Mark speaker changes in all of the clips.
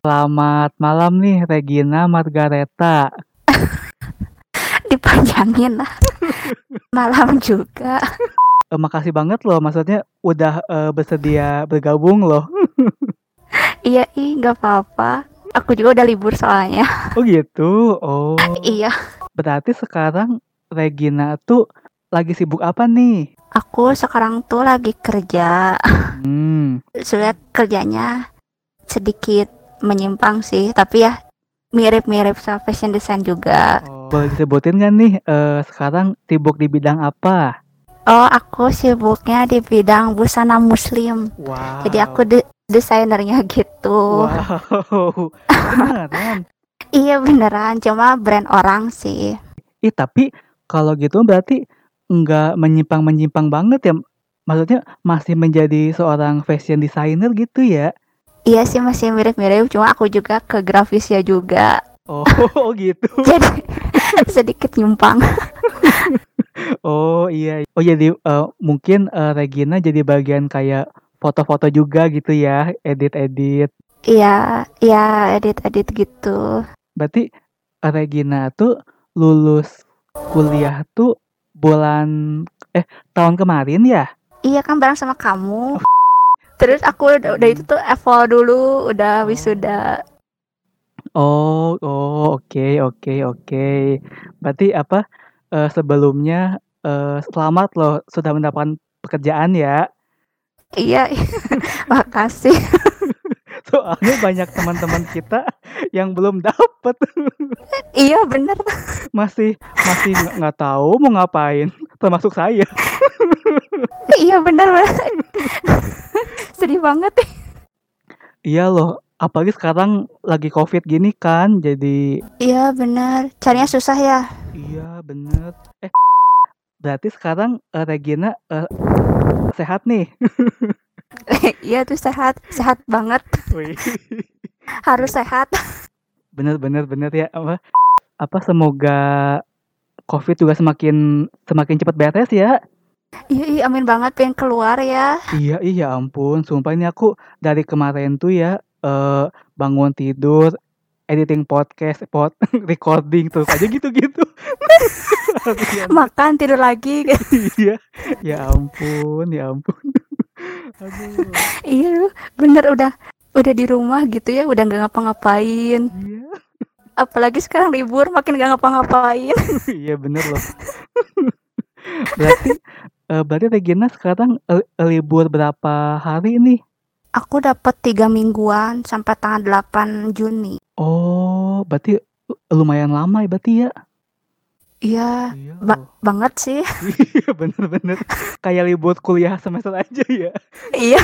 Speaker 1: Selamat malam nih Regina Margareta.
Speaker 2: Dipanjangin lah. Malam juga.
Speaker 1: Eh, makasih banget loh, maksudnya udah eh, bersedia bergabung loh.
Speaker 2: Iya, ih, nggak apa-apa. Aku juga udah libur soalnya.
Speaker 1: Oh gitu. Oh.
Speaker 2: Iya,
Speaker 1: Berarti sekarang Regina tuh lagi sibuk apa nih?
Speaker 2: aku sekarang tuh lagi kerja.
Speaker 1: Hmm.
Speaker 2: Sebenarnya kerjanya sedikit menyimpang sih, tapi ya mirip-mirip sama fashion design juga.
Speaker 1: Oh, boleh disebutin nggak nih eh, sekarang sibuk di bidang apa?
Speaker 2: Oh, aku sibuknya di bidang busana muslim.
Speaker 1: Wow.
Speaker 2: Jadi aku de- desainernya gitu.
Speaker 1: Wow. Beneran.
Speaker 2: Iya beneran, cuma brand orang sih.
Speaker 1: Ih, tapi kalau gitu berarti nggak menyimpang-menyimpang banget ya. Maksudnya masih menjadi seorang fashion designer gitu ya.
Speaker 2: Iya sih masih mirip-mirip, cuma aku juga ke grafisnya juga.
Speaker 1: Oh, oh gitu.
Speaker 2: Jadi sedikit nyimpang.
Speaker 1: Oh iya. Oh jadi eh, mungkin eh, Regina jadi bagian kayak foto-foto juga gitu ya, edit-edit.
Speaker 2: Iya, iya edit-edit gitu.
Speaker 1: Berarti eh, Regina tuh lulus kuliah tuh bulan eh tahun kemarin ya?
Speaker 2: Iya kan bareng sama kamu. Terus aku udah, udah itu tuh eval dulu, udah wisuda.
Speaker 1: Oh, oh oke oke oke. Berarti apa eh, sebelumnya eh, selamat loh sudah mendapatkan pekerjaan ya.
Speaker 2: Iya, makasih.
Speaker 1: Soalnya banyak teman-teman kita yang belum dapet.
Speaker 2: iya bener.
Speaker 1: masih masih nggak nggak tahu mau ngapain termasuk saya
Speaker 2: iya bener. bener. Sedih banget.
Speaker 1: iya loh apalagi sekarang lagi covid gini kan jadi
Speaker 2: Iya bener. Carinya susah ya.
Speaker 1: iya bener eh berarti sekarang eh, Regina eh, sehat nih
Speaker 2: Iya tuh sehat, sehat banget.
Speaker 1: Wih.
Speaker 2: Harus sehat.
Speaker 1: bener bener bener ya apa apa semoga covid juga semakin semakin cepat beres ya
Speaker 2: Iya, iya amin banget pengen keluar ya.
Speaker 1: iya iya ampun sumpah ini aku dari kemarin tuh ya eh bangun tidur editing podcast pod recording tuh aja gitu gitu
Speaker 2: Makan tidur lagi.
Speaker 1: iya ya ampun ya ampun aduh
Speaker 2: iya bener udah udah di rumah gitu ya, udah nggak ngapa-ngapain.
Speaker 1: iya
Speaker 2: Apalagi sekarang libur makin nggak ngapa-ngapain.
Speaker 1: iya bener loh berarti eh, berarti Regina sekarang eh, libur berapa hari nih
Speaker 2: Aku dapat tiga mingguan sampai tanggal 8 Juni.
Speaker 1: oh berarti lumayan lama ya berarti ya
Speaker 2: Iya,
Speaker 1: iya
Speaker 2: ba- banget sih.
Speaker 1: iya bener-bener kayak libur kuliah semester aja ya
Speaker 2: iya.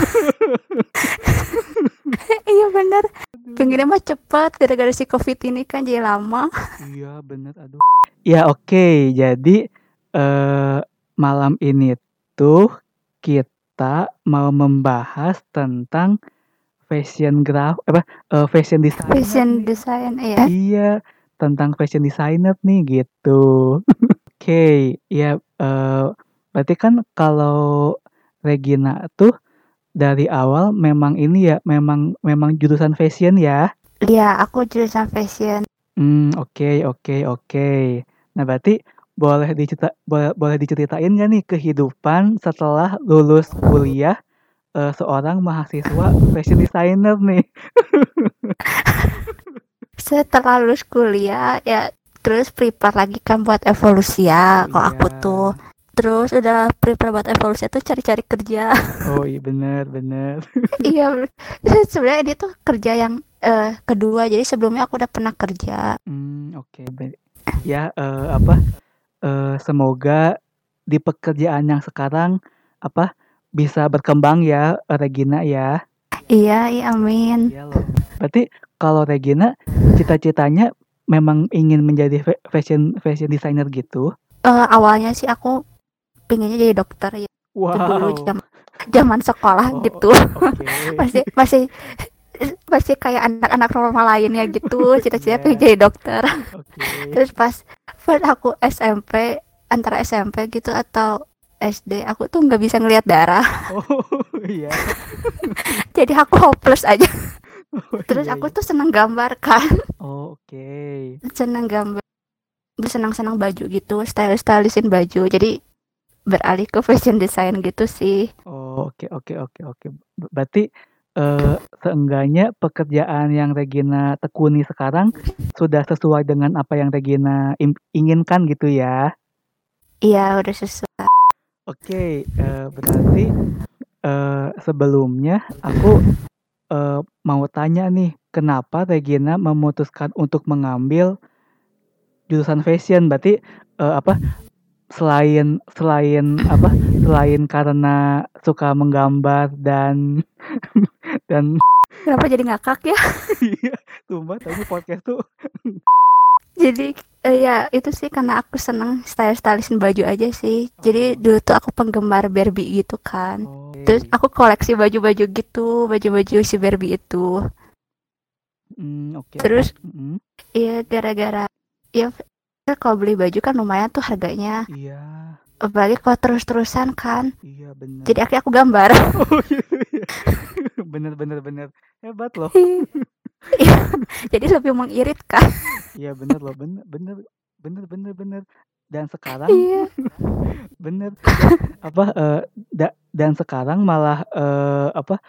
Speaker 2: iya bener. Pengennya mah cepat gara-gara si covid ini kan jadi lama.
Speaker 1: Iya bener aduh. Ya oke jadi eh malam ini tuh kita mau membahas tentang fashion graph apa eh, fashion designer.
Speaker 2: Fashion design ya.
Speaker 1: Iya tentang fashion designer nih gitu. Oke ya eh berarti kan kalau Regina tuh dari awal memang ini ya memang memang jurusan fashion ya.
Speaker 2: Iya, aku jurusan fashion.
Speaker 1: Hmm, oke oke oke. Nah, berarti boleh dicerita boleh, boleh diceritain nggak nih kehidupan setelah lulus kuliah eh, seorang mahasiswa fashion designer nih?
Speaker 2: Setelah lulus kuliah ya terus prepare lagi kan buat evolusi ya. Kalau aku
Speaker 1: Iya.
Speaker 2: tuh terus udah prepare buat evolusi tuh cari-cari kerja.
Speaker 1: Oh iya bener bener.
Speaker 2: iya, sebenarnya dia tuh kerja yang eh, kedua. Jadi sebelumnya aku udah pernah kerja.
Speaker 1: Hmm, oke. Be- Ya eh, apa? Eh, semoga di pekerjaan yang sekarang apa bisa berkembang ya Regina ya.
Speaker 2: Iya, iya amin.
Speaker 1: Iya loh. Berarti kalau Regina cita-citanya memang ingin menjadi fa- fashion fashion designer gitu?
Speaker 2: Eh, awalnya sih aku pengennya jadi dokter ya itu dulu
Speaker 1: Wow.
Speaker 2: zaman zaman sekolah
Speaker 1: Oh,
Speaker 2: gitu
Speaker 1: Oke.
Speaker 2: masih masih masih kayak anak-anak normal lainnya gitu cita-cita
Speaker 1: Iya.
Speaker 2: pengen jadi dokter
Speaker 1: Oke.
Speaker 2: terus pas pas aku SMP antara SMP gitu atau SD aku tuh nggak bisa ngelihat darah
Speaker 1: Oh iya.
Speaker 2: jadi aku hopeless aja
Speaker 1: Oh,
Speaker 2: Terus
Speaker 1: iya
Speaker 2: aku
Speaker 1: iya.
Speaker 2: tuh seneng gambar kan,
Speaker 1: Oh, oke.
Speaker 2: seneng gambar, bersenang-senang baju gitu, style-stylisin baju. Jadi beralih ke fashion design gitu sih.
Speaker 1: Oh, oke oke oke oke. Be berarti, eee, seenggaknya pekerjaan yang Regina tekuni sekarang sudah sesuai dengan apa yang Regina inginkan gitu ya?
Speaker 2: Iya, udah sesuai.
Speaker 1: Oke, eee, berarti, eee, sebelumnya aku, eee, mau tanya nih, kenapa Regina memutuskan untuk mengambil jurusan fashion? Berarti, eee, apa, selain selain apa, selain karena suka menggambar dan dan
Speaker 2: Kenapa jadi ngakak ya?
Speaker 1: iya, sumpah tadi podcast tuh
Speaker 2: Jadi, eee, ya itu sih karena aku seneng style-stylisin baju aja sih. Jadi
Speaker 1: Oh.
Speaker 2: dulu tuh aku penggemar Barbie gitu kan. Terus
Speaker 1: Oke.
Speaker 2: aku koleksi baju-baju gitu, baju-baju si Barbie itu.
Speaker 1: Mmm, oke.
Speaker 2: Terus
Speaker 1: Mhm.
Speaker 2: iya gara-gara ya kalau beli baju kan lumayan tuh harganya.
Speaker 1: Iya.
Speaker 2: Apalagi kalau terus-terusan kan.
Speaker 1: Iya, bener.
Speaker 2: Jadi akhirnya aku gambar.
Speaker 1: Oh, gitu ya? Bener bener bener. Hebat loh.
Speaker 2: Iya, jadi lebih mengiritkan.
Speaker 1: Iya, bener loh, bener bener bener bener bener. Dan sekarang
Speaker 2: Iya.
Speaker 1: bener, apa, eee, da dan sekarang malah, eee, apa,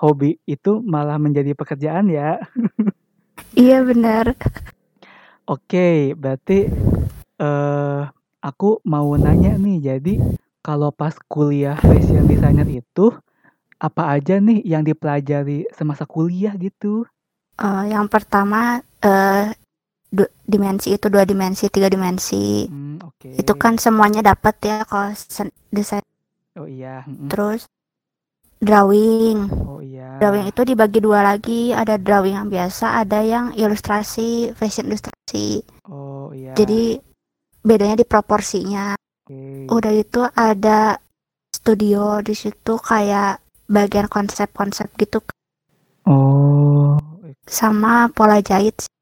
Speaker 1: hobi itu malah menjadi pekerjaan ya?
Speaker 2: Iya, bener.
Speaker 1: Oke, berarti, eee, aku mau nanya nih, jadi kalau pas kuliah fashion designer itu, apa aja nih yang dipelajari semasa kuliah gitu?
Speaker 2: Eee, yang pertama, du dimensi itu 2 dimensi, 3 dimensi.
Speaker 1: Mmm,
Speaker 2: Itu
Speaker 1: oke.
Speaker 2: kan semuanya dapat ya kalau desain.
Speaker 1: Oh, iya, mhm.
Speaker 2: Terus drawing.
Speaker 1: Oh,
Speaker 2: Drawing
Speaker 1: iya.
Speaker 2: itu dibagi 2 lagi, ada drawing yang biasa, ada yang ilustrasi, fashion ilustrasi.
Speaker 1: Oh, iya.
Speaker 2: Jadi bedanya di proporsinya.
Speaker 1: Oke.
Speaker 2: Udah itu ada studio di situ kayak bagian konsep-konsep gitu
Speaker 1: Oh,
Speaker 2: sama pola jahit sih.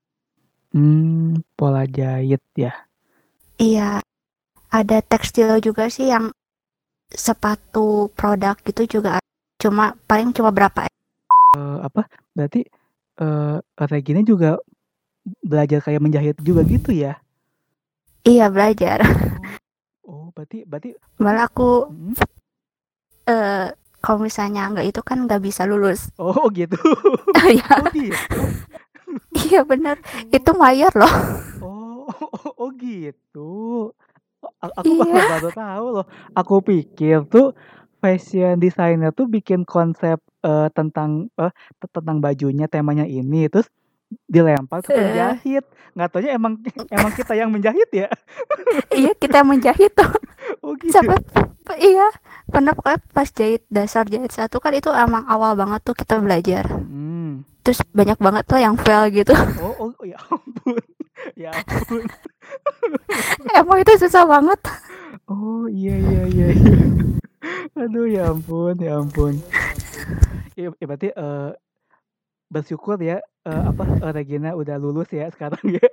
Speaker 1: Mmm, pola jahit ya?
Speaker 2: Iya. Ada tekstil juga sih yang sepatu produk gitu juga. Cuma paling cuma berapa
Speaker 1: Eee, apa, berarti, eee, Regina juga belajar kayak menjahit juga gitu ya?
Speaker 2: Iya, belajar.
Speaker 1: Oh. Oh, berarti berarti
Speaker 2: Malah aku
Speaker 1: mhm?
Speaker 2: eee, kalau misalnya nggak itu kan nggak bisa lulus.
Speaker 1: Oh, gitu?
Speaker 2: Iya.
Speaker 1: Oh, gitu?
Speaker 2: Iya, bener. Itu
Speaker 1: Oh.
Speaker 2: mayor loh.
Speaker 1: Oh oh, gitu? A aku
Speaker 2: Iya.
Speaker 1: baru tahu loh. Aku pikir tuh fashion designer tuh bikin konsep, eee, tentang, eee, tentang bajunya temanya ini, terus dilempar ke penjahit. Nggak taunya emang emang kita yang menjahit ya?
Speaker 2: Iya, kita yang menjahit tuh.
Speaker 1: Oh, gitu?
Speaker 2: Sampai iya, pernah pokoknya pas jahit dasar jahit 1 kan itu emang awal banget tuh kita belajar.
Speaker 1: Mhm.
Speaker 2: Terus banyak banget tuh yang fail gitu.
Speaker 1: Oh oh, ya ampun ya ampun.
Speaker 2: Emang itu susah banget.
Speaker 1: Oh, iya iya iya iya. Aduh, ya ampun ya ampun. Ya ya berarti, eee, bersyukur ya, eee, apa, eee, Regina udah lulus ya sekarang ya?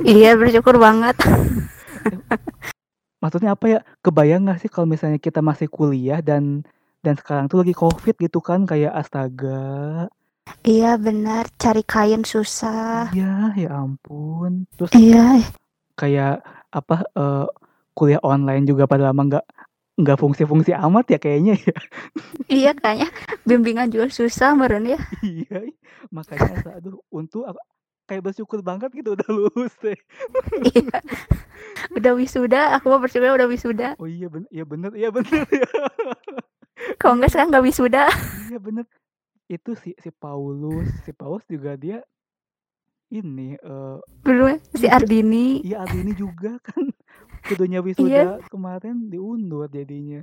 Speaker 2: Iya, bersyukur banget.
Speaker 1: Maksudnya apa ya, kebayang nggak sih kalau misalnya kita masih kuliah dan dan sekarang tuh lagi Covid gitu kan, kayak astaga.
Speaker 2: Iya, benar, cari kain susah.
Speaker 1: Iya, ya ampun. Terus
Speaker 2: Iya.
Speaker 1: kayak apa, eee, kuliah online juga padahal mah nggak nggak fungsi-fungsi amat ya kayaknya ya?
Speaker 2: Iya, kayaknya bimbingan juga susah meureun ya.
Speaker 1: Iya, makanya aduh untung aku kayak bersyukur banget gitu udah lulus teh.
Speaker 2: Iya. Udah wisuda, aku mah bersyukur udah wisuda.
Speaker 1: Oh, iya ben iya bener iya bener ya.
Speaker 2: Kalau enggak
Speaker 1: Iya.
Speaker 2: sekarang nggak wisuda.
Speaker 1: Iya, bener. Itu si si Paulus si Paulus juga dia ini, eee
Speaker 2: Belum ya, si
Speaker 1: iya,
Speaker 2: Ardini.
Speaker 1: iya Ardini juga kan kudunya
Speaker 2: Iya.
Speaker 1: wisuda kemarin diundur jadinya.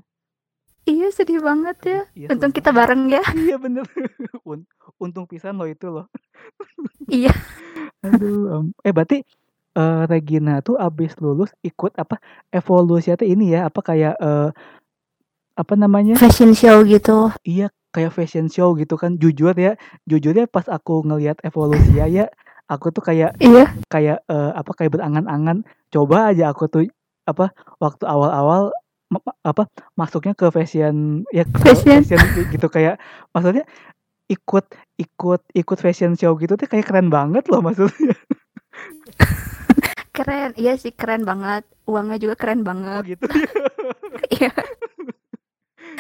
Speaker 2: Iya, sedih banget ya.
Speaker 1: Aduh, iya
Speaker 2: Untung kita bareng ya.
Speaker 1: Iya, bener. Un untung pisan loh itu loh.
Speaker 2: Iya.
Speaker 1: Aduh, am eh, berarti, eee, Regina tuh abis lulus ikut apa, Evolusia tuh ini ya, apa kayak, eee, apa namanya
Speaker 2: Fashion show gitu.
Speaker 1: Iya, kayak fashion show gitu kan. Jujur ya jujur ya pas aku ngelihat Evolusia ya, aku tuh kayak
Speaker 2: Iya.
Speaker 1: kayak, eee, apa, kayak berangan-angan, coba aja aku tuh, apa, waktu awal-awal apa, masuknya ke fashion ya ke
Speaker 2: Fashion.
Speaker 1: fashion gitu, kayak maksudnya ikut ikut ikut fashion show gitu tuh kayak keren banget loh maksudnya.
Speaker 2: Keren, iya sih keren banget. Uangnya juga keren
Speaker 1: Oh
Speaker 2: banget.
Speaker 1: gitu.
Speaker 2: Iya.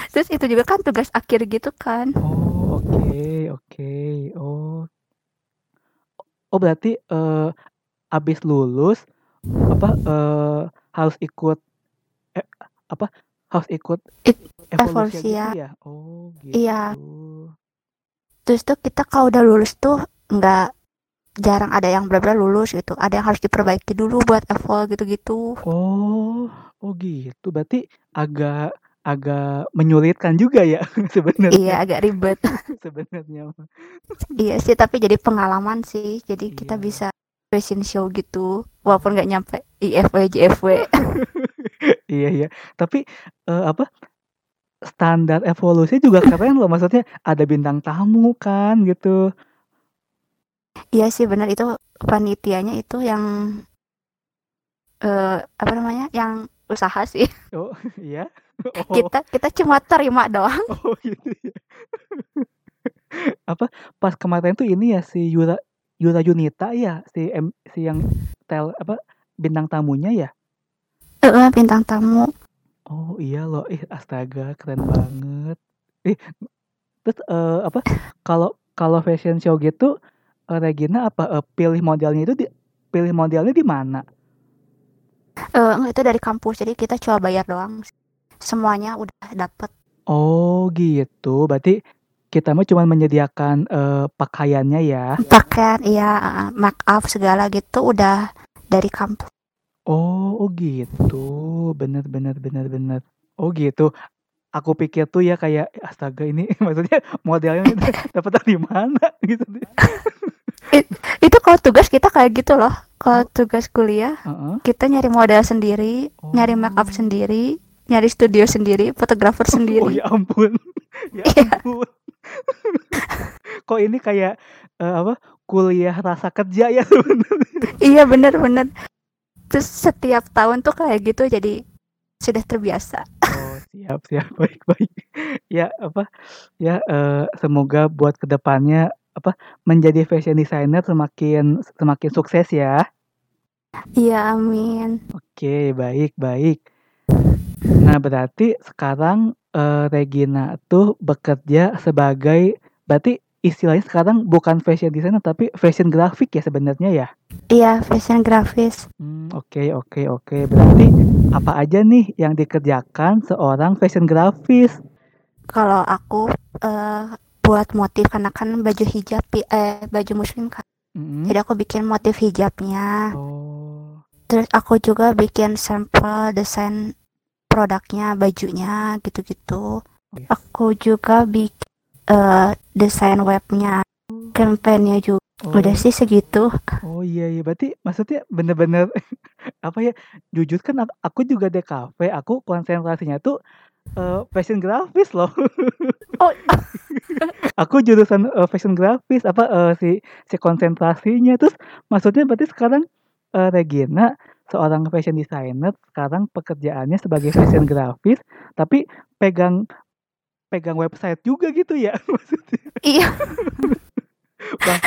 Speaker 2: Terus itu juga kan tugas akhir gitu kan.
Speaker 1: Oh, oke oke. Oh. Oh berarti, eee, habis lulus apa, eee, harus ikut apa, harus ikut
Speaker 2: Ik
Speaker 1: evolusi
Speaker 2: evolusi
Speaker 1: gitu
Speaker 2: ya.
Speaker 1: ya? Oh
Speaker 2: Iya.
Speaker 1: gitu.
Speaker 2: Terus tuh kita kalau udah lulus tuh nggak jarang ada yang bener-bener lulus gitu. Ada yang harus diperbaiki dulu buat evol gitu-gitu.
Speaker 1: Oh, oh gitu. Berarti agak agak menyulitkan juga ya sebenarnya
Speaker 2: Iya, agak ribet.
Speaker 1: sebenarnya.
Speaker 2: Iya sih, tapi jadi pengalaman sih. Jadi kita
Speaker 1: Iya.
Speaker 2: bisa fashion show gitu, walaupun nggak nyampe IFW, JFW.
Speaker 1: Iya iya. Tapi, eee, apa, standar evolusi juga keren loh, maksudnya ada bintang tamu kan gitu.
Speaker 2: Iya sih bener, itu panitianya itu yang eee, apa namanya, yang usaha sih.
Speaker 1: Oh, iya? Oh
Speaker 2: Kita kita cuma terima doang.
Speaker 1: oh gitu ya. Apa, pas kemarin tuh ini ya si Yura Yura Yunita ya? Si m si yang tel apa, bintang tamunya ya?
Speaker 2: Heeh, bintang tamu.
Speaker 1: Oh iya loh, ih astaga keren banget. Ih, terus, eee, apa, kalau kalau fashion show gitu, eee, Regina apa, eee, pilih modelnya itu di pilih modelnya di mana?
Speaker 2: Enggak itu dari kampus, jadi kita cuma bayar doang. Semuanya udah dapet.
Speaker 1: Oh gitu, berarti kita mah cuman menyediakan, eee, pakaiannya ya?
Speaker 2: Pakaian iya, make up segala gitu udah dari kampus.
Speaker 1: Oh oh gitu, bener bener bener bener. Oh gitu, aku pikir tuh ya kayak, astaga ini maksudnya modelnya itu dapat dari mana gitu.
Speaker 2: It itu kalau tugas kita kayak gitu loh. Kalau tugas kuliah,
Speaker 1: Heeh.
Speaker 2: kita nyari model sendiri, nyari make up
Speaker 1: Oh.
Speaker 2: sendiri, nyari studio sendiri, fotografer
Speaker 1: Oh
Speaker 2: sendiri.
Speaker 1: ya ampun ya
Speaker 2: Iya.
Speaker 1: ampun. Kok ini kayak, eee, apa, kuliah rasa kerja ya sebenarnya.
Speaker 2: Iya bener bener. Terus setiap tahun tuh kayak gitu jadi sudah terbiasa.
Speaker 1: Oh siap siap, baik baik. Ya apa, ya, eee, semoga buat ke depannya, apa, menjadi fashion designer semakin semakin sukses ya.
Speaker 2: Iya, amin.
Speaker 1: Oke, baik baik. Nah berarti sekarang, eee, Regina tuh bekerja sebagai berarti istilahnya sekarang bukan fashion designer tapi fashion graphic ya sebenarnya ya?
Speaker 2: Iya, fashion grafis.
Speaker 1: Mmm, oke oke oke. Berarti apa aja nih yang dikerjakan seorang fashion grafis?
Speaker 2: Kalau aku, eee, buat motif karena kan baju hijab eh, baju muslim kan.
Speaker 1: Mhm.
Speaker 2: Jadi aku bikin motif hijabnya.
Speaker 1: Oh.
Speaker 2: Terus aku juga bikin sampel desain produknya, bajunya, gitu-gitu.
Speaker 1: Oke.
Speaker 2: Aku juga bik eee, desain webnya, campaign-nya juga. Udah
Speaker 1: Oh.
Speaker 2: sih segitu.
Speaker 1: Oh iya iya, berarti maksudnya bener-bener apa ya, jujur kan ak aku juga DKV, aku konsentrasinya tuh, eee, fashion grafis loh.
Speaker 2: Oh.
Speaker 1: Aku jurusan, eee, fashion grafis, apa, eee, si si konsentrasinya. Terus maksudnya berarti sekarang, eee, Regina seorang fashion designer, sekarang pekerjaannya sebagai fashion grafis, tapi pegang pegang website juga gitu ya maksudnya?
Speaker 2: Iya.
Speaker 1: Bah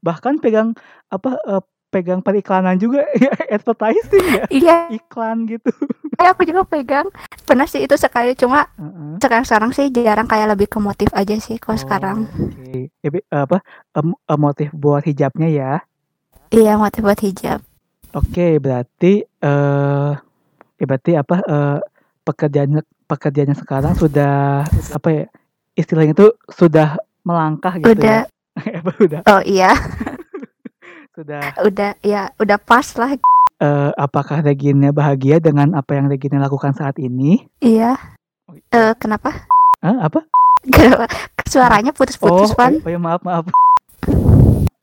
Speaker 1: bahkan pegang apa, eee, pegang periklanan juga ya, advertising ya?
Speaker 2: Iya.
Speaker 1: Iklan gitu.
Speaker 2: Eh, aku juga pegang. Pernah sih itu sekali, cuma
Speaker 1: Heeh.
Speaker 2: sekarang-sekarang sih jarang, kayak lebih ke motif aja sih kalau sekarang.
Speaker 1: Oh, oke. Ebi apa, mmm, eee, motif buat hijabnya ya?
Speaker 2: Iya, motif buat hijab.
Speaker 1: Oke, berarti, eee, ya berarti apa, eee, pekerjaannya pekerjaannya sekarang sudah apa ya, istilahnya itu sudah melangkah gitu
Speaker 2: Udah
Speaker 1: ya? Udah
Speaker 2: oh iya.
Speaker 1: sudah
Speaker 2: Udah ya, udah pas lah.
Speaker 1: eee, apakah Regina bahagia dengan apa yang Regina lakukan saat ini?
Speaker 2: Iya. Eee, kenapa?
Speaker 1: Hah, apa?
Speaker 2: Kenapa? Suaranya putus-putus,
Speaker 1: oh oh ya maaf maaf.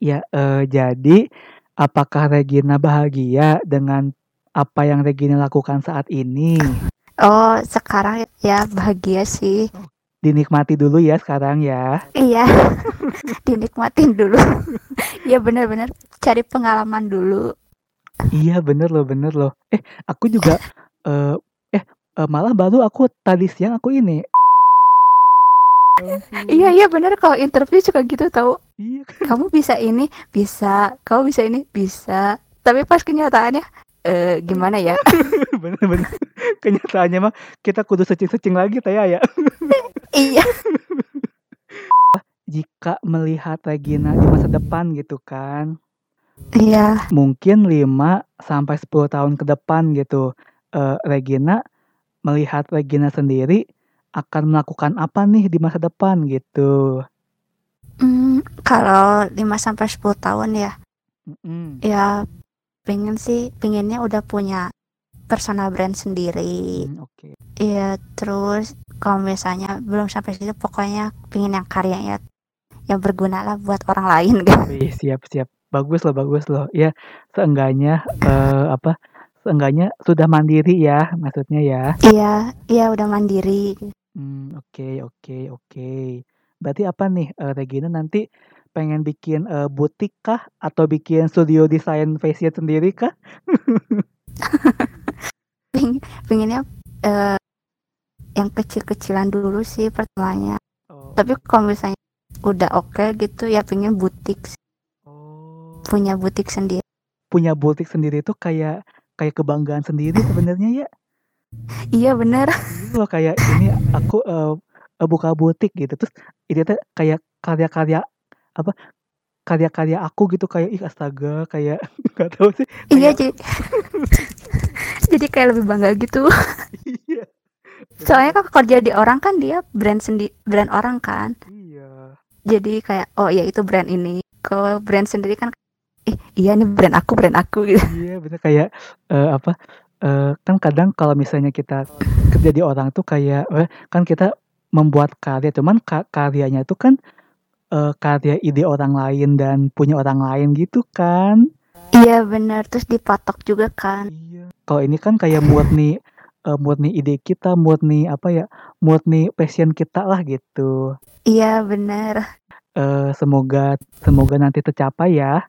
Speaker 1: Ya, eee, jadi apakah Regina bahagia dengan apa yang Regina lakukan saat ini?
Speaker 2: Oh, sekarang ya bahagia sih.
Speaker 1: Dinikmati dulu ya sekarang ya.
Speaker 2: Iya. Dinikmatin dulu. Iya bener-bener cari pengalaman dulu.
Speaker 1: Iya bener loh bener loh. Eh, aku juga, eee, eh, eee, malah baru aku tadi siang aku ini
Speaker 2: Iya iya bener kalau interview suka gitu tahu.
Speaker 1: Iya.
Speaker 2: Kamu bisa ini, bisa. Kamu bisa ini, bisa. Tapi pas kenyataannya eh gimana ya?
Speaker 1: Bener-bener. Kenyataannya mah kita kudu searching-searching lagi teh ya.
Speaker 2: iya.
Speaker 1: Jika melihat Regina di masa depan gitu kan.
Speaker 2: Iya.
Speaker 1: Mungkin 5 sampai 10 tahun ke depan gitu. Eh, Regina melihat Regina sendiri akan melakukan apa nih di masa depan gitu.
Speaker 2: Hmm, kalau 5 sampai 10 tahun ya.
Speaker 1: Mm-mm.
Speaker 2: Ya pengen sih, pengennya udah punya personal brand sendiri.
Speaker 1: Hmm, Oke.
Speaker 2: Iya, terus kalau misalnya belum sampai situ pokoknya pengen yang karyanya yang berguna lah buat orang lain kan.
Speaker 1: Wih, siap siap. Bagus loh, bagus loh. Ya, seenggaknya eh, apa? Seenggaknya sudah mandiri ya, maksudnya ya.
Speaker 2: Iya, iya udah mandiri.
Speaker 1: Hmm, oke oke oke. Berarti apa nih eh, Regina nanti pengen bikin eh, butik kah atau bikin studio desain fashion sendiri kah?
Speaker 2: Peng- pengennya eh, yang kecil-kecilan dulu sih pertamanya.
Speaker 1: Oh,
Speaker 2: Tapi kalau misalnya udah oke gitu ya pengen butik sih.
Speaker 1: oh.
Speaker 2: punya butik sendiri.
Speaker 1: Punya butik sendiri itu kayak kayak kebanggaan sendiri sebenarnya ya.
Speaker 2: Iya bener.
Speaker 1: Gitu loh kayak ini aku eh, buka butik gitu terus ini tuh kayak karya-karya apa karya-karya aku gitu kayak ih astaga kayak nggak tahu sih
Speaker 2: Iya
Speaker 1: kayak
Speaker 2: jadi jadi kayak lebih bangga gitu.
Speaker 1: iya
Speaker 2: Soalnya kan kerja di orang kan dia brand sendi brand orang kan.
Speaker 1: iya
Speaker 2: Jadi kayak oh ya itu brand ini. Kalau brand sendiri kan eh iya nih brand aku brand aku gitu.
Speaker 1: iya bener kayak eh, apa eh, kan kadang kalau misalnya kita kerja di orang tuh kayak eh, kan kita membuat karya cuman ka- karyanya itu kan eh, karya ide orang lain dan punya orang lain gitu kan
Speaker 2: Iya bener terus dipatok juga kan.
Speaker 1: Iya. Kalau ini kan kayak murni eh, murni ide kita, murni apa ya, murni passion kita lah gitu.
Speaker 2: Iya bener.
Speaker 1: Eh, semoga semoga nanti tercapai ya.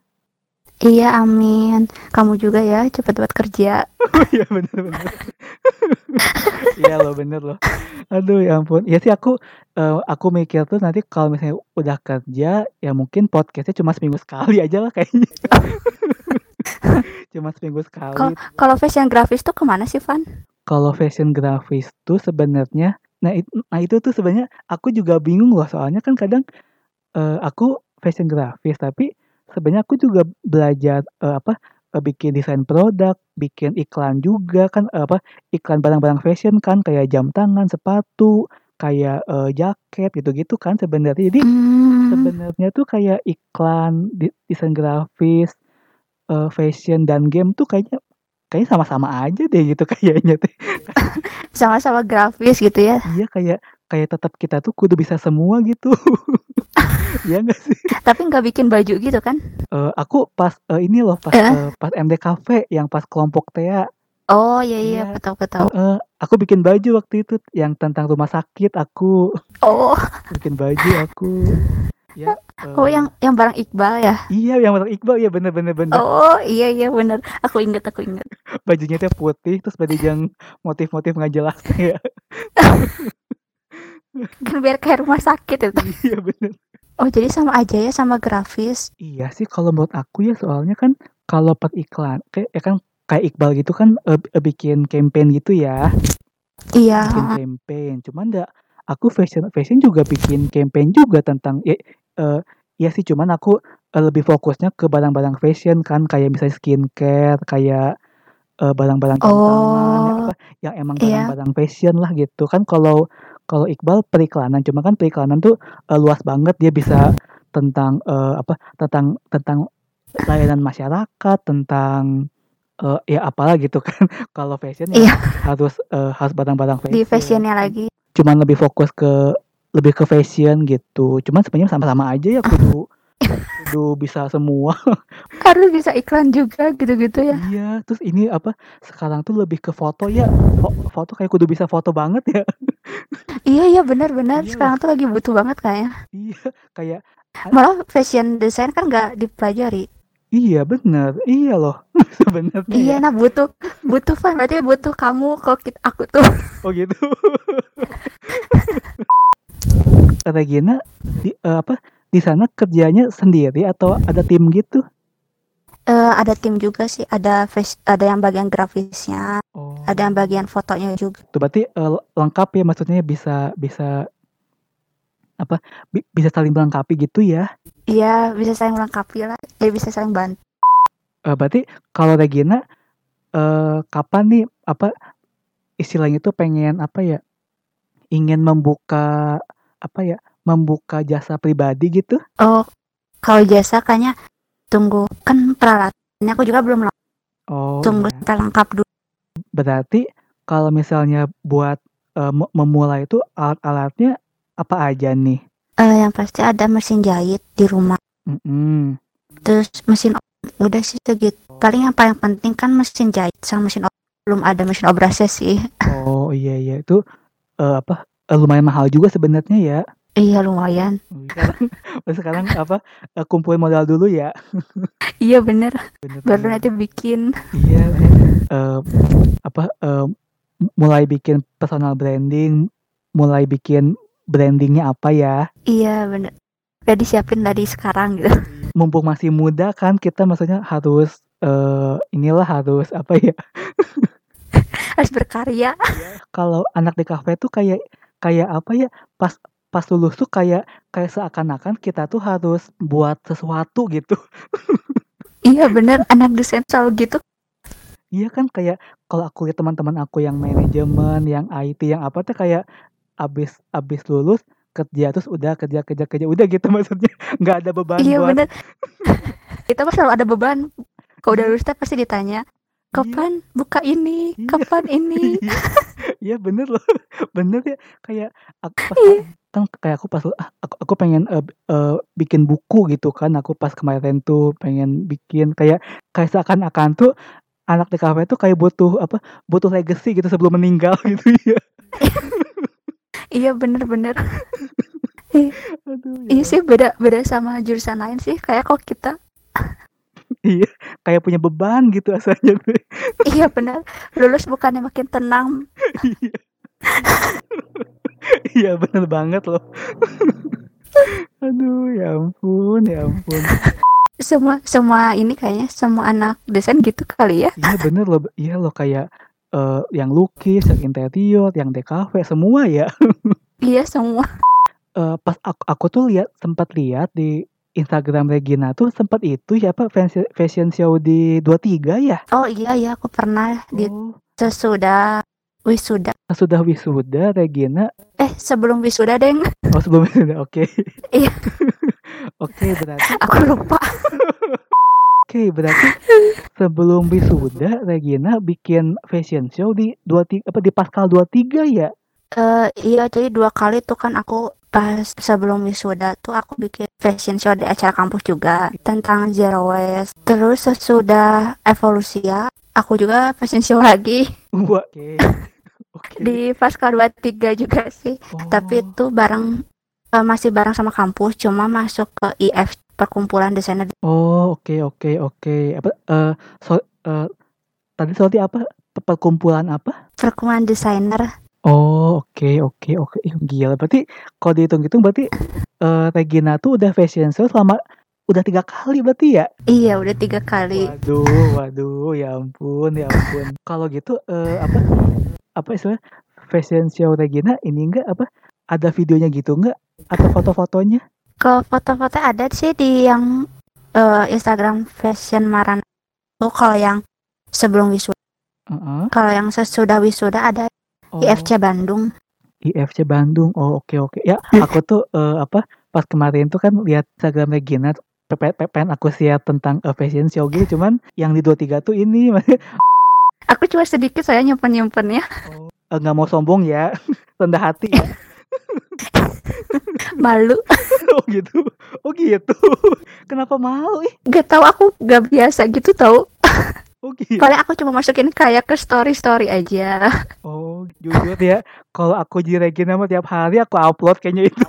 Speaker 2: Iya amin. Kamu juga ya cepet buat kerja.
Speaker 1: Iya bener bener. Iya loh bener loh. Aduh ya ampun. Ya sih aku eh, aku mikir tuh nanti kalau misalnya udah kerja ya mungkin podcastnya cuma seminggu sekali aja lah kayaknya. cuma seminggu sekali.
Speaker 2: Kalau fashion grafis tuh ke mana sih Van?
Speaker 1: Kalau fashion grafis tuh sebenarnya, nah, it- nah itu tuh sebenarnya aku juga bingung loh soalnya kan kadang eh, aku fashion grafis tapi sebenarnya aku juga belajar eh, apa eh, bikin desain produk, bikin iklan juga kan eh, apa iklan barang-barang fashion kan kayak jam tangan, sepatu, kayak eh, jaket gitu-gitu kan sebenarnya. Jadi
Speaker 2: Hmm,
Speaker 1: sebenarnya tuh kayak iklan desain grafis, eh, fashion dan game tuh kayaknya kayaknya sama-sama aja deh gitu kayaknya teh.
Speaker 2: sama-sama grafis gitu ya.
Speaker 1: Iya kayak kayak tetap kita tuh kudu bisa semua gitu. Iya enggak sih?
Speaker 2: Tapi nggak bikin baju gitu kan?
Speaker 1: Eh, aku pas eh, ini loh pas
Speaker 2: Eh?
Speaker 1: eh, pas MD Cafe yang pas kelompok Tea,
Speaker 2: Oh iya iya betul betul.
Speaker 1: eh, aku bikin baju waktu itu yang tentang rumah sakit aku
Speaker 2: Oh
Speaker 1: bikin baju aku. Ya.
Speaker 2: oh
Speaker 1: eh,
Speaker 2: yang yang barang Iqbal ya?
Speaker 1: Iya yang bareng Iqbal ya bener bener bener.
Speaker 2: Oh iya iya bener. Aku inget aku inget.
Speaker 1: Bajunya teh putih terus badi yang motif-motif nggak jelas ya.
Speaker 2: Biar kayak rumah sakit itu.
Speaker 1: Iya bener.
Speaker 2: Oh jadi sama aja ya sama grafis.
Speaker 1: Iya sih kalau menurut aku ya soalnya kan kalau per iklan kayak ya kan kayak Iqbal gitu kan eh, eh, bikin campaign gitu ya
Speaker 2: Iya.
Speaker 1: bikin campaign cuman enggak aku fashion fashion juga bikin campaign juga tentang ya eh, ya sih cuman aku eh, lebih fokusnya ke barang-barang fashion kan kayak misalnya skincare kayak eh, barang-barang jam tangan ya
Speaker 2: Oh
Speaker 1: apa yang emang
Speaker 2: iya.
Speaker 1: barang-barang fashion lah gitu kan kalau kalau Iqbal periklanan cuma kan periklanan tuh eh, luas banget. Dia bisa tentang eh, apa tentang tentang layanan masyarakat tentang eh, ya apalah gitu kan. Kalau fashion ya
Speaker 2: Iya.
Speaker 1: harus eh, harus barang-barang
Speaker 2: di
Speaker 1: fashion.
Speaker 2: fashionnya lagi.
Speaker 1: cuman lebih fokus ke lebih ke fashion gitu. Cuman sebenarnya sama-sama aja ya kudu kudu bisa semua.
Speaker 2: Harus bisa iklan juga gitu-gitu ya.
Speaker 1: iya terus ini apa sekarang tuh lebih ke foto ya. Fo- foto kayak kudu bisa foto banget ya
Speaker 2: Iya iya benar-benar
Speaker 1: iya
Speaker 2: sekarang tuh lagi butuh banget kayaknya.
Speaker 1: iya kayak
Speaker 2: Malah fashion design kan nggak dipelajari.
Speaker 1: iya bener iya loh sebenarnya
Speaker 2: Iya
Speaker 1: ya
Speaker 2: nah butuh butuh Van berarti butuh kamu kok kita, aku tuh.
Speaker 1: oh gitu Regina di eee, apa, di sana kerjanya sendiri atau ada tim gitu?
Speaker 2: Eee, ada tim juga sih, ada face ada yang bagian grafisnya, ada yang
Speaker 1: Oh.
Speaker 2: bagian fotonya juga.
Speaker 1: Itu berarti, eee, lengkap ya maksudnya bisa bisa apa, bi bisa saling melengkapi gitu ya?
Speaker 2: Iya, bisa saling melengkapi lah, ya bisa saling bantu.
Speaker 1: Eee, berarti kalau Regina, eee, kapan nih, apa, istilahnya tuh pengen apa ya, ingin membuka apa ya, membuka jasa pribadi gitu?
Speaker 2: Oh, kalau jasa kayaknya tunggu kan peralatannya aku juga belum leng
Speaker 1: Oh,
Speaker 2: tunggu
Speaker 1: iya.
Speaker 2: sampai lengkap dulu.
Speaker 1: Berarti kalau misalnya buat, me memulai itu alat-alatnya apa aja nih?
Speaker 2: Eee, yang pasti ada mesin jahit di rumah.
Speaker 1: Mhm.
Speaker 2: Terus mesin udah sih segitu. Paling yang paling penting kan mesin jahit sama mesin belum ada mesin obrasnya sih.
Speaker 1: Oh, iya iya. Itu, eee, apa, lumayan mahal juga sebenarnya ya?
Speaker 2: Iya, lumayan.
Speaker 1: Sekarang sekarang apa, eee, kumpulin modal dulu ya?
Speaker 2: Iya, bener.
Speaker 1: Bener
Speaker 2: Baru nanti bikin.
Speaker 1: Iya, eee, apa, eee, mulai bikin personal branding, mulai bikin branding-nya apa ya?
Speaker 2: Iya, bener. Udah disiapin dari sekarang gitu.
Speaker 1: Mumpung masih muda kan kita maksudnya harus, eee, inilah harus apa ya,
Speaker 2: Harus berkarya.
Speaker 1: kalau anak di kafe tuh kayak kayak apa ya, pas pas lulus tuh kayak kayak seakan-akan kita tuh harus buat sesuatu gitu.
Speaker 2: Iya, bener. Anak desain selalu gitu.
Speaker 1: Iya kan, kayak kalau aku lihat teman-teman aku yang manajemen, yang IT, yang apa tuh kayak abis abis lulus kerja, terus udah kerja kerja kerja, udah gitu maksudnya, nggak ada beban
Speaker 2: Iya,
Speaker 1: buat
Speaker 2: bener. Kita selalu ada beban. Kalau udah
Speaker 1: Iya.
Speaker 2: lulus pasti ditanya,
Speaker 1: Iya.
Speaker 2: "Kapan buka ini?
Speaker 1: Iya.
Speaker 2: Kapan ini?"
Speaker 1: Iya. Iya bener loh, bener ya, kayak aku pas
Speaker 2: Iya.
Speaker 1: kan kayak aku pas ah, aku aku pengen, eee eee, bikin buku gitu kan, aku pas kemarin tuh pengen bikin kayak kayak seakan-akan tuh anak di kafe tuh kayak butuh apa, butuh legacy gitu sebelum meninggal gitu ya.
Speaker 2: Iya, bener bener. Ih,
Speaker 1: Aduh,
Speaker 2: iya
Speaker 1: ya
Speaker 2: sih beda beda sama jurusan lain sih. Kayak kok kita
Speaker 1: Iya, kayak punya beban gitu rasanya tuh.
Speaker 2: iya bener, lulus bukannya makin tenang.
Speaker 1: Iya. Iya bener banget loh. Aduh, ya ampun ya ampun.
Speaker 2: Semua semua ini kayaknya semua anak desain gitu kali ya.
Speaker 1: Iya bener loh, iya loh kayak, eee, yang lukis, yang interior, yang DKV, semua ya.
Speaker 2: Iya, semua.
Speaker 1: Eee, pas aku aku tuh lihat sempat lihat di Instagram Regina tuh sempat itu ya, fansi fashion show di 23 ya?
Speaker 2: Oh, iya iya, aku pernah di
Speaker 1: Oh.
Speaker 2: sesudah wisuda.
Speaker 1: Sudah wisuda Regina
Speaker 2: Eh, sebelum wisuda, Deng.
Speaker 1: oh sebelum wisuda, oke.
Speaker 2: Iya.
Speaker 1: Oke, berarti
Speaker 2: Aku lupa.
Speaker 1: Oke, berarti sebelum wisuda Regina bikin fashion show di 23 apa, di Paskal 23 ya?
Speaker 2: Eee, iya, jadi 2 kali tuh kan aku pas sebelum wisuda tuh aku bikin fashion show di acara kampus juga tentang zero waste. Terus sesudah Evolusia, aku juga fashion show lagi
Speaker 1: oke. Oke.
Speaker 2: di Paskal 23 juga sih. Tapi
Speaker 1: Oh.
Speaker 2: itu bareng eee, masih bareng sama kampus, cuma masuk ke IF, Perkumpulan Desainer
Speaker 1: Oh, oke oke oke. Apa, eee, so eee, tadi sorry apa? Pe perkumpulan apa?
Speaker 2: Perkumpulan Desainer.
Speaker 1: Oh, oke oke oke. Ih, gila berarti kalau dihitung-hitung berarti, eee, Regina tuh udah fashion show selama udah 3 kali berarti ya?
Speaker 2: Iya, udah 3 kali.
Speaker 1: Waduh waduh, ya ampun ya ampun. Kalau gitu, eee, apa apa istilahnya, fashion show Regina ini enggak, apa, ada videonya gitu enggak? Atau foto-fotonya?
Speaker 2: Kalau foto-foto ada sih di yang, eee, Instagram Fashion Maran tuh kalau yang sebelum wisuda.
Speaker 1: Heeh.
Speaker 2: Kalau yang sesudah wisuda ada
Speaker 1: Oh.
Speaker 2: IFC Bandung.
Speaker 1: IFC Bandung. Oh, oke oke. Ya, aku tuh, eee, apa, pas kemarin tuh kan lihat Instagram Regina pe pe pe pengen aku share tentang, eee, fashion show gitu, cuman yang di 23 tuh ini
Speaker 2: Aku cuma sedikit saya nyimpen-nyimpennya.
Speaker 1: Oh, eee, nggak mau sombong ya, rendah hati ya.
Speaker 2: Malu.
Speaker 1: Oh gitu oh gitu. Kenapa malu ih?
Speaker 2: Gak tahu aku gak biasa gitu tahu.
Speaker 1: Oh gitu.
Speaker 2: Paling aku cuma masukin kayak ke story-story aja.
Speaker 1: Oh, jujur ya, kalau aku di Regina mah tiap hari aku upload kayaknya itu.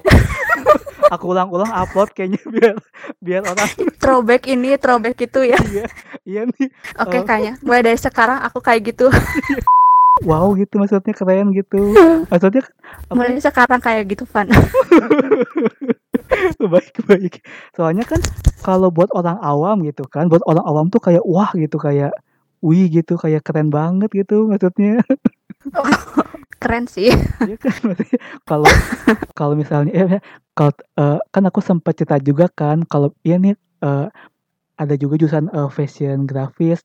Speaker 1: Aku ulang-ulang upload kayaknya biar biar orang
Speaker 2: Throwback ini, throwback itu ya.
Speaker 1: iya iya nih,
Speaker 2: Oke,
Speaker 1: eee
Speaker 2: kayaknya mulai dari sekarang aku kayak gitu.
Speaker 1: wow gitu maksudnya keren gitu. Maksudnya apa
Speaker 2: Mulai sekarang kayak gitu, Van.
Speaker 1: baik baik. Soalnya kan kalau buat orang awam gitu kan, buat orang awam tuh kayak wah gitu kayak wih gitu kayak keren banget gitu maksudnya.
Speaker 2: Keren sih.
Speaker 1: Iya kan kalau kalau misalnya eh, kalau eh, kan aku sempat cerita juga kan kalau iya nih eh, ada juga jurusan eh, fashion grafis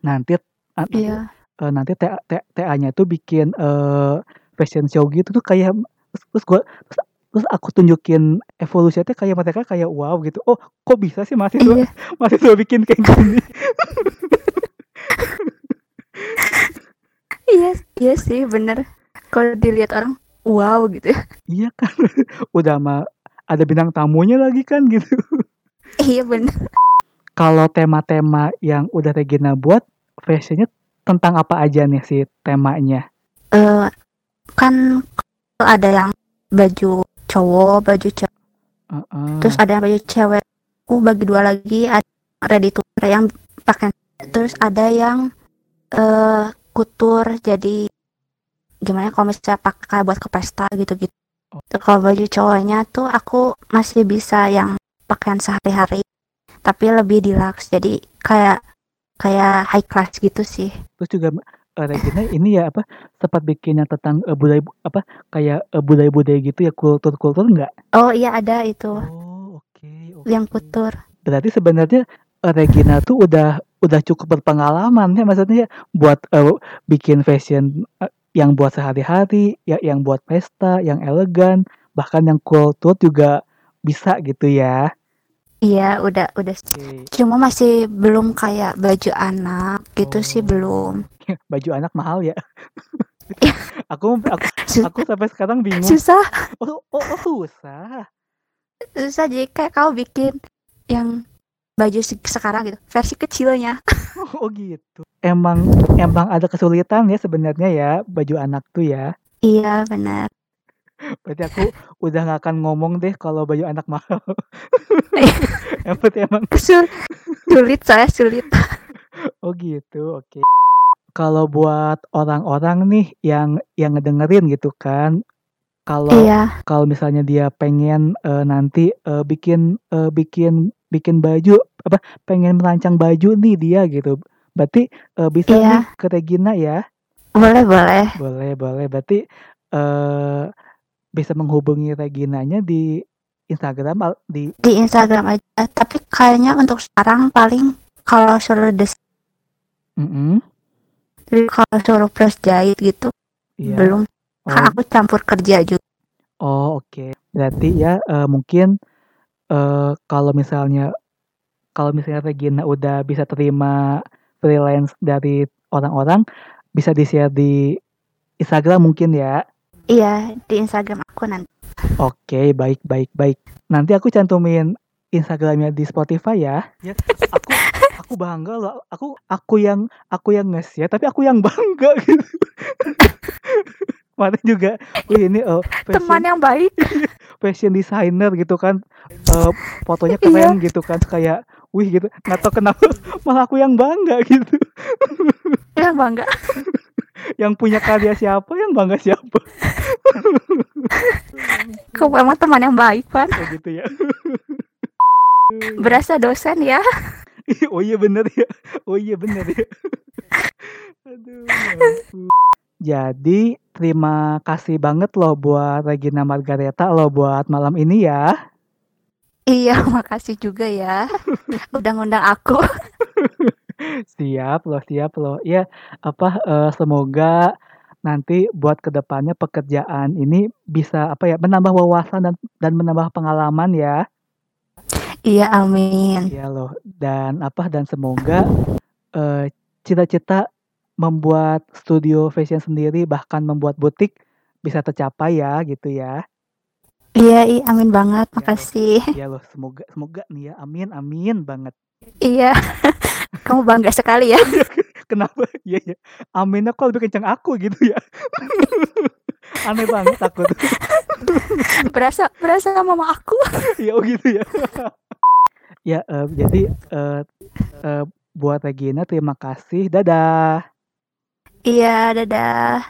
Speaker 1: nanti nanti
Speaker 2: Iya.
Speaker 1: eh, nanti TA, TA-nya tuh bikin eh, fashion show gitu tuh kayak terus, terus gua terus, terus aku tunjukin evolusinya kayak mereka kayak wow gitu oh kok bisa sih mahasiswa
Speaker 2: Iya.
Speaker 1: mahasiswa bikin kayak gini
Speaker 2: Iya, iya sih bener. Kalau dilihat orang, wow gitu.
Speaker 1: iya kan udah mah ada bintang tamunya lagi kan gitu
Speaker 2: Iya bener.
Speaker 1: kalau tema-tema yang udah Regina buat fashionnya tentang apa aja nih si temanya
Speaker 2: Eh, kan ada yang baju cowok, baju cewek,
Speaker 1: Heeh.
Speaker 2: terus ada yang baju cewek. Aku bagi dua lagi, ada ready to wear yang pakai, terus ada yang eh kutur jadi gimana ya, kalau misalnya pakai buat ke pesta gitu-gitu.
Speaker 1: Oh.
Speaker 2: Terus Kalau baju cowoknya tuh aku masih bisa yang pakaian sehari-hari, tapi lebih deluxe. Jadi kayak kayak high class gitu sih.
Speaker 1: terus juga eh, Regina ini ya apa sempat bikin yang tentang eh, budaya apa kayak eh, budaya-budaya gitu ya kultur-kultur enggak
Speaker 2: Oh iya ada itu
Speaker 1: oh oke oke
Speaker 2: yang kutur.
Speaker 1: berarti sebenarnya Regina tuh udah udah cukup berpengalaman ya maksudnya buat eh, bikin fashion eh, yang buat sehari-hari ya yang buat pesta yang elegan bahkan yang kultur juga bisa gitu ya.
Speaker 2: Iya udah udah.
Speaker 1: oke.
Speaker 2: Cuma masih belum kayak baju anak gitu sih
Speaker 1: Oh.
Speaker 2: belum.
Speaker 1: baju anak mahal ya? Aku aku
Speaker 2: Sus-
Speaker 1: aku sampai sekarang bingung.
Speaker 2: susah.
Speaker 1: Oh, oh, oh susah.
Speaker 2: Susah jadi kayak kau bikin yang baju se- sekarang gitu versi kecilnya.
Speaker 1: oh gitu emang emang ada kesulitan ya sebenarnya ya baju anak tuh ya
Speaker 2: Iya benar.
Speaker 1: berarti aku udah nggak akan ngomong deh kalau baju anak mahal yang penting emang
Speaker 2: Sul- sulit saya sulit.
Speaker 1: oh gitu oke kalau buat orang-orang nih yang yang ngedengerin gitu kan kalau
Speaker 2: Iya
Speaker 1: kalau misalnya dia pengen eh, nanti eh, bikin eh, bikin bikin baju apa pengen merancang baju nih dia gitu berarti eh, bisa
Speaker 2: Iya.
Speaker 1: nih ke Regina ya
Speaker 2: boleh boleh.
Speaker 1: boleh boleh berarti eh bisa menghubungi Reginanya di Instagram di
Speaker 2: Di Instagram aja. Tapi kayaknya untuk sekarang paling kalau suruh desain,
Speaker 1: Mm-mm,
Speaker 2: kalau suruh press jahit gitu
Speaker 1: iya.
Speaker 2: belum.
Speaker 1: Oh,
Speaker 2: Kan aku campur kerja juga.
Speaker 1: oh, oke berarti ya eh, mungkin eh kalau misalnya kalau misalnya Regina udah bisa terima freelance dari orang-orang bisa di-share di Instagram mungkin ya
Speaker 2: Iya di Instagram aku nanti.
Speaker 1: Oke, baik, baik, baik. Nanti aku cantumin Instagramnya di Spotify ya. Ya, aku aku bangga loh. Aku aku yang aku yang nge-share, tapi aku yang bangga gitu. Kemarin juga, wih ini
Speaker 2: Teman
Speaker 1: fashion,
Speaker 2: yang baik.
Speaker 1: fashion designer gitu kan, Eh, fotonya
Speaker 2: Iya.
Speaker 1: keren gitu kan, kayak wih gitu. Nggak tahu kenapa malah aku yang bangga gitu.
Speaker 2: Yang bangga.
Speaker 1: Yang punya karya siapa, yang bangga siapa?
Speaker 2: Kau emang teman yang baik, Pan.
Speaker 1: Oh gitu ya.
Speaker 2: Berasa dosen ya.
Speaker 1: oh iya bener ya. Oh iya bener ya. Aduh. ya. Jadi terima kasih banget loh buat Regina Margareta loh buat malam ini ya.
Speaker 2: Iya, makasih juga ya. Udah ngundang aku.
Speaker 1: Siap loh, siap loh. Ya, apa eh, semoga nanti buat ke depannya pekerjaan ini bisa apa ya menambah wawasan dan dan menambah pengalaman ya.
Speaker 2: Iya, amin.
Speaker 1: Iya loh. Dan apa dan semoga eh, cita-cita membuat studio fashion sendiri bahkan membuat butik bisa tercapai ya gitu ya.
Speaker 2: Iya, iya, amin banget. Makasih.
Speaker 1: Iya loh, semoga semoga nih ya. Amin amin banget.
Speaker 2: Iya. Kamu bangga sekali ya.
Speaker 1: Kenapa? Iya ya. Aminnya kok lebih kencang aku gitu ya. Aneh banget aku tuh.
Speaker 2: Berasa berasa mama aku.
Speaker 1: ya oh gitu ya. ya eh, jadi eh, eh, buat Regina terima kasih. Dadah.
Speaker 2: Iya, dadah.